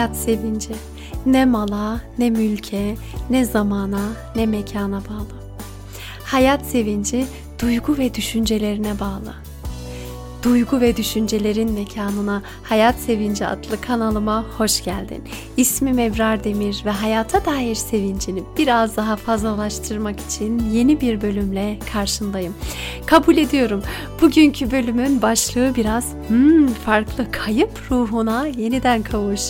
Hayat sevinci ne mala, ne mülke, ne zamana, ne mekana bağlı. Hayat sevinci duygu ve düşüncelerine bağlı. Duygu ve düşüncelerin mekanına Hayat Sevinci adlı kanalıma hoş geldin. İsmim Ebrar Demir ve hayata dair sevincini biraz daha fazlalaştırmak için yeni bir bölümle karşındayım. Kabul ediyorum. Bugünkü bölümün başlığı biraz hmm, farklı. Kayıp ruhuna yeniden kavuş.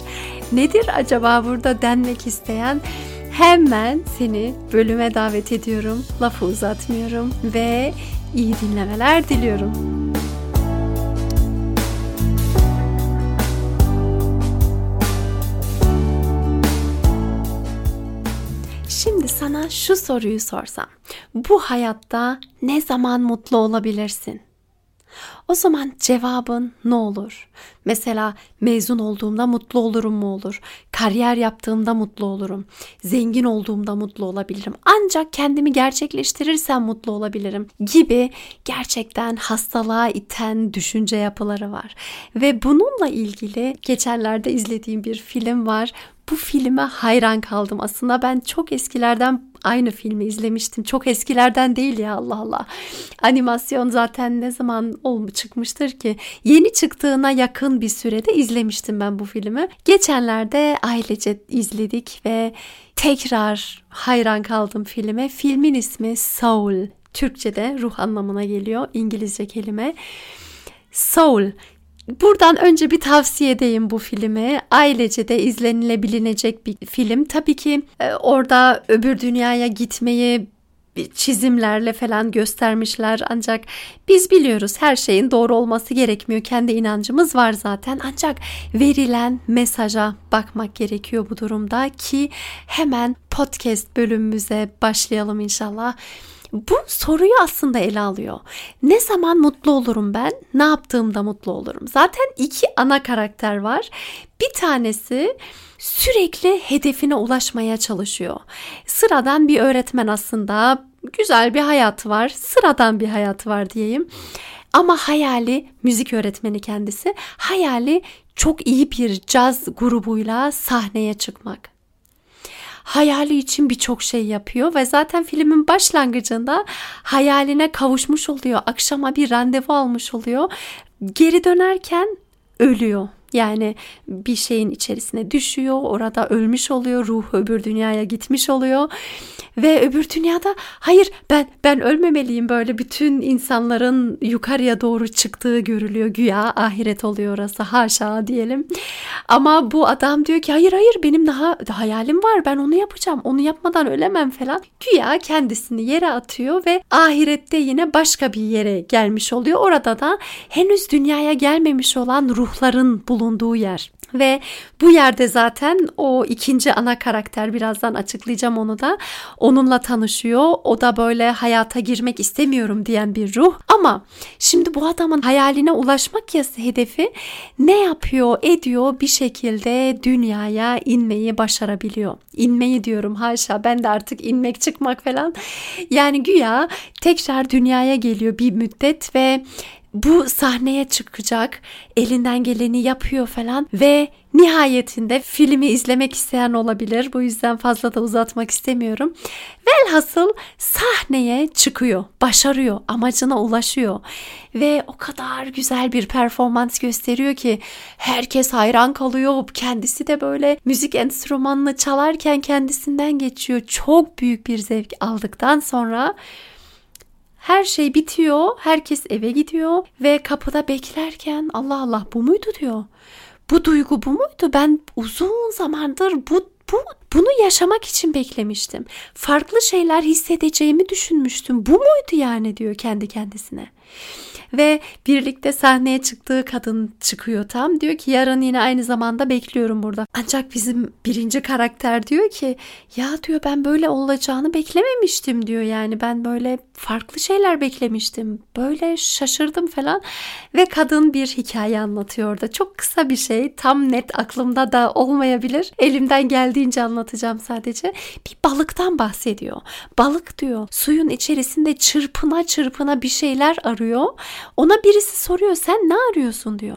Nedir acaba burada denmek isteyen? Hemen seni bölüme davet ediyorum. Lafı uzatmıyorum ve iyi dinlemeler diliyorum. Sana şu soruyu sorsam. Bu hayatta ne zaman mutlu olabilirsin? O zaman cevabın ne olur? Mesela mezun olduğumda mutlu olurum mu olur? Kariyer yaptığımda mutlu olurum. Zengin olduğumda mutlu olabilirim. Ancak kendimi gerçekleştirirsem mutlu olabilirim gibi gerçekten hastalığa iten düşünce yapıları var. Ve bununla ilgili geçenlerde izlediğim bir film var bu filme hayran kaldım. Aslında ben çok eskilerden aynı filmi izlemiştim. Çok eskilerden değil ya Allah Allah. Animasyon zaten ne zaman olmuş çıkmıştır ki? Yeni çıktığına yakın bir sürede izlemiştim ben bu filmi. Geçenlerde ailece izledik ve tekrar hayran kaldım filme. Filmin ismi Soul. Türkçe'de ruh anlamına geliyor. İngilizce kelime. Soul Buradan önce bir tavsiye edeyim bu filmi. Ailece de izlenilebilinecek bir film. Tabii ki e, orada öbür dünyaya gitmeyi çizimlerle falan göstermişler ancak biz biliyoruz her şeyin doğru olması gerekmiyor. Kendi inancımız var zaten ancak verilen mesaja bakmak gerekiyor bu durumda ki hemen podcast bölümümüze başlayalım inşallah bu soruyu aslında ele alıyor. Ne zaman mutlu olurum ben? Ne yaptığımda mutlu olurum? Zaten iki ana karakter var. Bir tanesi sürekli hedefine ulaşmaya çalışıyor. Sıradan bir öğretmen aslında güzel bir hayatı var. Sıradan bir hayatı var diyeyim. Ama hayali müzik öğretmeni kendisi. Hayali çok iyi bir caz grubuyla sahneye çıkmak hayali için birçok şey yapıyor ve zaten filmin başlangıcında hayaline kavuşmuş oluyor. Akşama bir randevu almış oluyor. Geri dönerken ölüyor. Yani bir şeyin içerisine düşüyor, orada ölmüş oluyor, ruh öbür dünyaya gitmiş oluyor ve öbür dünyada hayır ben ben ölmemeliyim böyle bütün insanların yukarıya doğru çıktığı görülüyor güya ahiret oluyor orası haşa diyelim. Ama bu adam diyor ki hayır hayır benim daha hayalim var ben onu yapacağım onu yapmadan ölemem falan. Güya kendisini yere atıyor ve ahirette yine başka bir yere gelmiş oluyor. Orada da henüz dünyaya gelmemiş olan ruhların bulunduğu yer. Ve bu yerde zaten o ikinci ana karakter birazdan açıklayacağım onu da. Onunla tanışıyor. O da böyle hayata girmek istemiyorum diyen bir ruh. Ama şimdi bu adamın hayaline ulaşmak ya hedefi ne yapıyor ediyor bir şekilde dünyaya inmeyi başarabiliyor. İnmeyi diyorum haşa ben de artık inmek çıkmak falan. Yani güya tekrar dünyaya geliyor bir müddet ve bu sahneye çıkacak, elinden geleni yapıyor falan ve nihayetinde filmi izlemek isteyen olabilir. Bu yüzden fazla da uzatmak istemiyorum. Velhasıl sahneye çıkıyor, başarıyor, amacına ulaşıyor ve o kadar güzel bir performans gösteriyor ki herkes hayran kalıyor. Kendisi de böyle müzik enstrümanını çalarken kendisinden geçiyor. Çok büyük bir zevk aldıktan sonra her şey bitiyor, herkes eve gidiyor ve kapıda beklerken Allah Allah bu muydu diyor. Bu duygu bu muydu? Ben uzun zamandır bu bu bunu yaşamak için beklemiştim. Farklı şeyler hissedeceğimi düşünmüştüm. Bu muydu yani diyor kendi kendisine. Ve birlikte sahneye çıktığı kadın çıkıyor tam. Diyor ki yarın yine aynı zamanda bekliyorum burada. Ancak bizim birinci karakter diyor ki ya diyor ben böyle olacağını beklememiştim diyor. Yani ben böyle farklı şeyler beklemiştim. Böyle şaşırdım falan. Ve kadın bir hikaye anlatıyor orada. Çok kısa bir şey. Tam net aklımda da olmayabilir. Elimden geldiğince anlatacağım sadece. Bir balıktan bahsediyor. Balık diyor suyun içerisinde çırpına çırpına bir şeyler arıyor. Ona birisi soruyor sen ne arıyorsun diyor.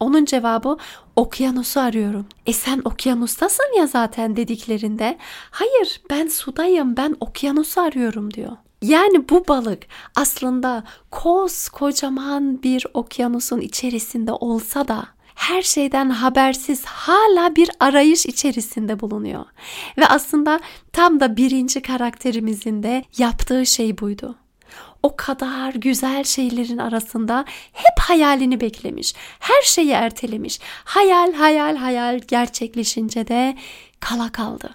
Onun cevabı okyanusu arıyorum. E sen okyanustasın ya zaten dediklerinde hayır ben sudayım ben okyanusu arıyorum diyor. Yani bu balık aslında koskocaman bir okyanusun içerisinde olsa da her şeyden habersiz hala bir arayış içerisinde bulunuyor. Ve aslında tam da birinci karakterimizin de yaptığı şey buydu o kadar güzel şeylerin arasında hep hayalini beklemiş. Her şeyi ertelemiş. Hayal hayal hayal gerçekleşince de kala kaldı.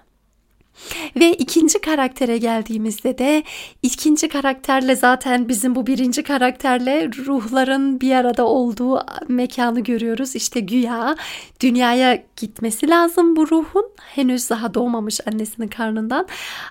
Ve ikinci karaktere geldiğimizde de ikinci karakterle zaten bizim bu birinci karakterle ruhların bir arada olduğu mekanı görüyoruz. İşte güya dünyaya gitmesi lazım bu ruhun. Henüz daha doğmamış annesinin karnından.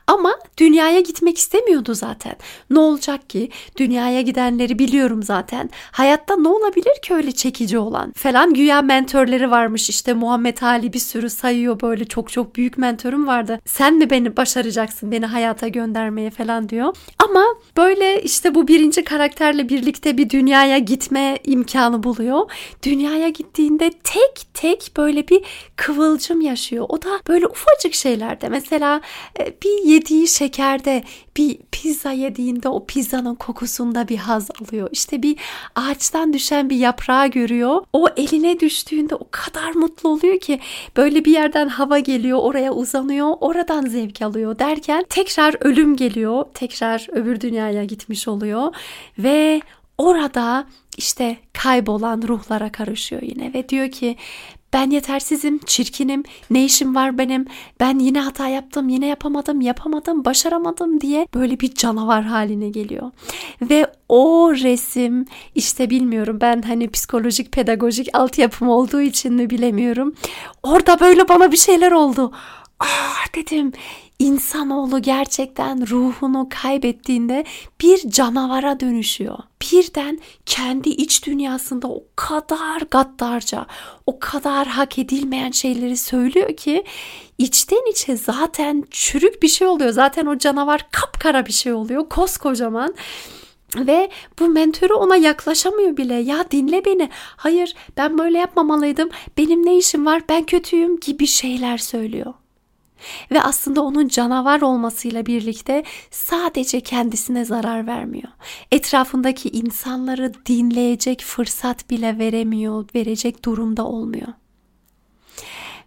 Ama dünyaya gitmek istemiyordu zaten. Ne olacak ki? Dünyaya gidenleri biliyorum zaten. Hayatta ne olabilir ki öyle çekici olan? Falan güya mentörleri varmış işte Muhammed Ali bir sürü sayıyor böyle çok çok büyük mentörüm vardı. Sen mi beni başaracaksın beni hayata göndermeye falan diyor. Ama böyle işte bu birinci karakterle birlikte bir dünyaya gitme imkanı buluyor. Dünyaya gittiğinde tek tek böyle bir kıvılcım yaşıyor. O da böyle ufacık şeylerde. Mesela e, bir yediği şekerde bir pizza yediğinde o pizzanın kokusunda bir haz alıyor. İşte bir ağaçtan düşen bir yaprağı görüyor. O eline düştüğünde o kadar mutlu oluyor ki böyle bir yerden hava geliyor oraya uzanıyor. Oradan zevk alıyor derken tekrar ölüm geliyor. Tekrar öbür dünyaya gitmiş oluyor ve orada işte kaybolan ruhlara karışıyor yine ve diyor ki ben yetersizim, çirkinim, ne işim var benim, ben yine hata yaptım, yine yapamadım, yapamadım, başaramadım diye böyle bir canavar haline geliyor. Ve o resim işte bilmiyorum ben hani psikolojik pedagojik altyapım olduğu için mi bilemiyorum. Orada böyle bana bir şeyler oldu. Ah dedim insanoğlu gerçekten ruhunu kaybettiğinde bir canavara dönüşüyor. Birden kendi iç dünyasında o kadar gaddarca, o kadar hak edilmeyen şeyleri söylüyor ki içten içe zaten çürük bir şey oluyor. Zaten o canavar kapkara bir şey oluyor, koskocaman. Ve bu mentörü ona yaklaşamıyor bile. Ya dinle beni. Hayır ben böyle yapmamalıydım. Benim ne işim var? Ben kötüyüm gibi şeyler söylüyor. Ve aslında onun canavar olmasıyla birlikte sadece kendisine zarar vermiyor. Etrafındaki insanları dinleyecek fırsat bile veremiyor, verecek durumda olmuyor.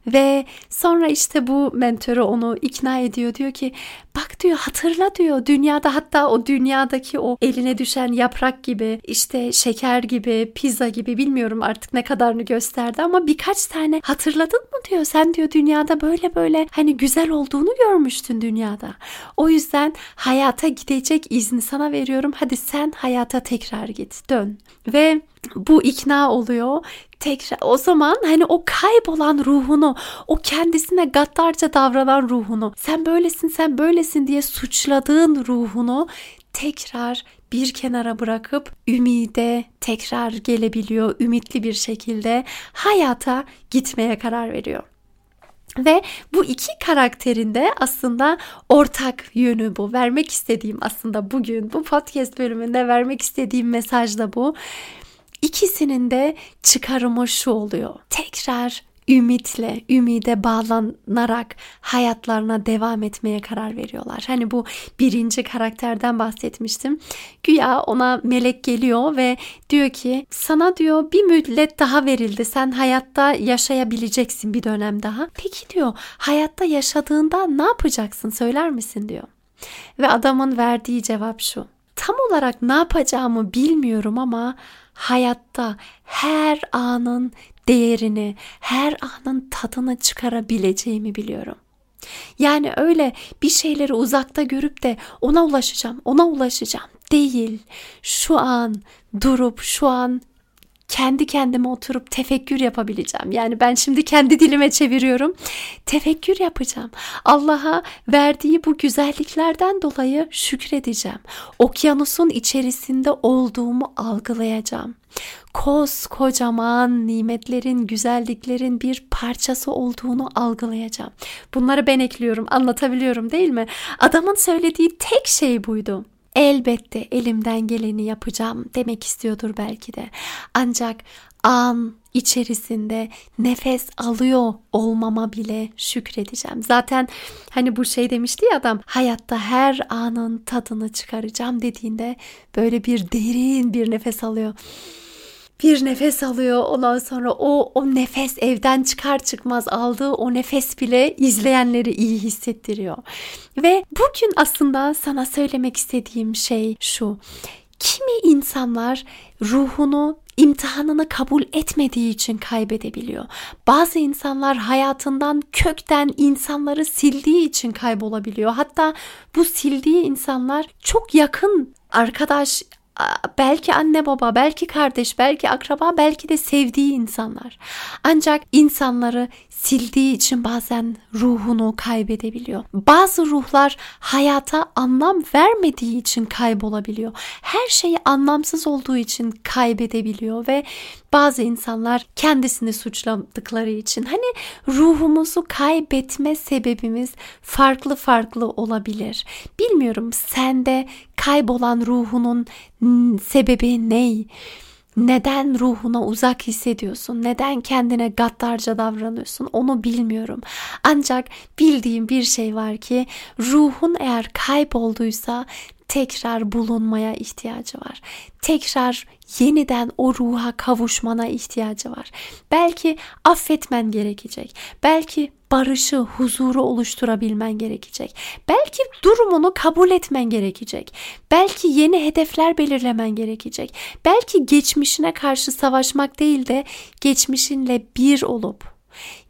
Ve sonra işte bu mentörü onu ikna ediyor. Diyor ki bak diyor hatırla diyor dünyada hatta o dünyadaki o eline düşen yaprak gibi işte şeker gibi pizza gibi bilmiyorum artık ne kadarını gösterdi ama birkaç tane hatırladın mı diyor. Sen diyor dünyada böyle böyle hani güzel olduğunu görmüştün dünyada. O yüzden hayata gidecek izni sana veriyorum. Hadi sen hayata tekrar git dön. Ve bu ikna oluyor tekrar o zaman hani o kaybolan ruhunu o kendisine gaddarca davranan ruhunu sen böylesin sen böylesin diye suçladığın ruhunu tekrar bir kenara bırakıp ümide tekrar gelebiliyor ümitli bir şekilde hayata gitmeye karar veriyor. Ve bu iki karakterinde aslında ortak yönü bu. Vermek istediğim aslında bugün bu podcast bölümünde vermek istediğim mesaj da bu. İkisinin de çıkarımı şu oluyor. Tekrar ümitle, ümide bağlanarak hayatlarına devam etmeye karar veriyorlar. Hani bu birinci karakterden bahsetmiştim. Güya ona melek geliyor ve diyor ki sana diyor bir müddet daha verildi. Sen hayatta yaşayabileceksin bir dönem daha. Peki diyor hayatta yaşadığında ne yapacaksın söyler misin diyor. Ve adamın verdiği cevap şu. Tam olarak ne yapacağımı bilmiyorum ama hayatta her anın değerini, her anın tadını çıkarabileceğimi biliyorum. Yani öyle bir şeyleri uzakta görüp de ona ulaşacağım, ona ulaşacağım değil. Şu an durup şu an kendi kendime oturup tefekkür yapabileceğim. Yani ben şimdi kendi dilime çeviriyorum. Tefekkür yapacağım. Allah'a verdiği bu güzelliklerden dolayı şükredeceğim. Okyanusun içerisinde olduğumu algılayacağım. Koskocaman nimetlerin, güzelliklerin bir parçası olduğunu algılayacağım. Bunları ben ekliyorum, anlatabiliyorum değil mi? Adamın söylediği tek şey buydu elbette elimden geleni yapacağım demek istiyordur belki de. Ancak an içerisinde nefes alıyor olmama bile şükredeceğim. Zaten hani bu şey demişti ya adam hayatta her anın tadını çıkaracağım dediğinde böyle bir derin bir nefes alıyor bir nefes alıyor. Ondan sonra o o nefes evden çıkar çıkmaz aldığı o nefes bile izleyenleri iyi hissettiriyor. Ve bugün aslında sana söylemek istediğim şey şu. Kimi insanlar ruhunu imtihanını kabul etmediği için kaybedebiliyor. Bazı insanlar hayatından kökten insanları sildiği için kaybolabiliyor. Hatta bu sildiği insanlar çok yakın arkadaş belki anne baba, belki kardeş, belki akraba, belki de sevdiği insanlar. Ancak insanları sildiği için bazen ruhunu kaybedebiliyor. Bazı ruhlar hayata anlam vermediği için kaybolabiliyor. Her şeyi anlamsız olduğu için kaybedebiliyor ve bazı insanlar kendisini suçladıkları için hani ruhumuzu kaybetme sebebimiz farklı farklı olabilir. Bilmiyorum sende kaybolan ruhunun sebebi ne? Neden ruhuna uzak hissediyorsun? Neden kendine gaddarca davranıyorsun? Onu bilmiyorum. Ancak bildiğim bir şey var ki ruhun eğer kaybolduysa tekrar bulunmaya ihtiyacı var. Tekrar yeniden o ruha kavuşmana ihtiyacı var. Belki affetmen gerekecek. Belki barışı, huzuru oluşturabilmen gerekecek. Belki durumunu kabul etmen gerekecek. Belki yeni hedefler belirlemen gerekecek. Belki geçmişine karşı savaşmak değil de geçmişinle bir olup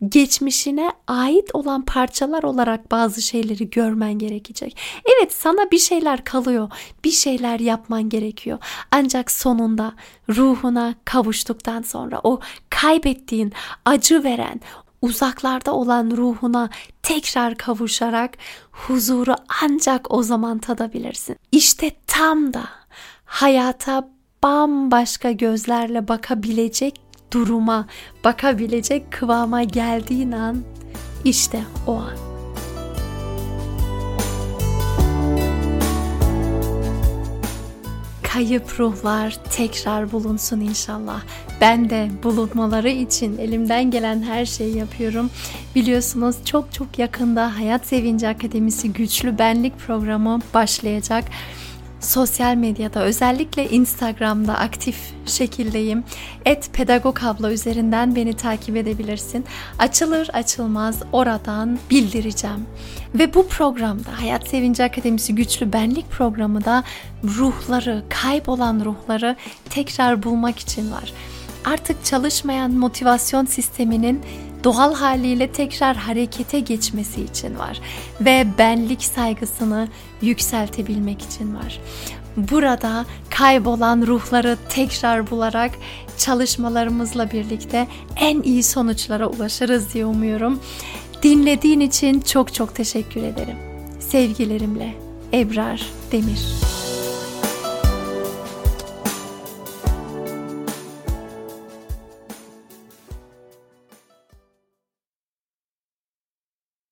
geçmişine ait olan parçalar olarak bazı şeyleri görmen gerekecek. Evet sana bir şeyler kalıyor, bir şeyler yapman gerekiyor. Ancak sonunda ruhuna kavuştuktan sonra o kaybettiğin, acı veren, uzaklarda olan ruhuna tekrar kavuşarak huzuru ancak o zaman tadabilirsin. İşte tam da hayata bambaşka gözlerle bakabilecek duruma bakabilecek kıvama geldiğin an işte o an. Kayıp ruhlar tekrar bulunsun inşallah. Ben de bulunmaları için elimden gelen her şeyi yapıyorum. Biliyorsunuz çok çok yakında Hayat Sevinci Akademisi Güçlü Benlik programı başlayacak sosyal medyada özellikle Instagram'da aktif şekildeyim. Et Pedagog abla üzerinden beni takip edebilirsin. Açılır açılmaz oradan bildireceğim. Ve bu programda Hayat Sevinci Akademisi Güçlü Benlik programı da ruhları, kaybolan ruhları tekrar bulmak için var. Artık çalışmayan motivasyon sisteminin doğal haliyle tekrar harekete geçmesi için var ve benlik saygısını yükseltebilmek için var. Burada kaybolan ruhları tekrar bularak çalışmalarımızla birlikte en iyi sonuçlara ulaşırız diye umuyorum. Dinlediğin için çok çok teşekkür ederim. Sevgilerimle Ebrar Demir.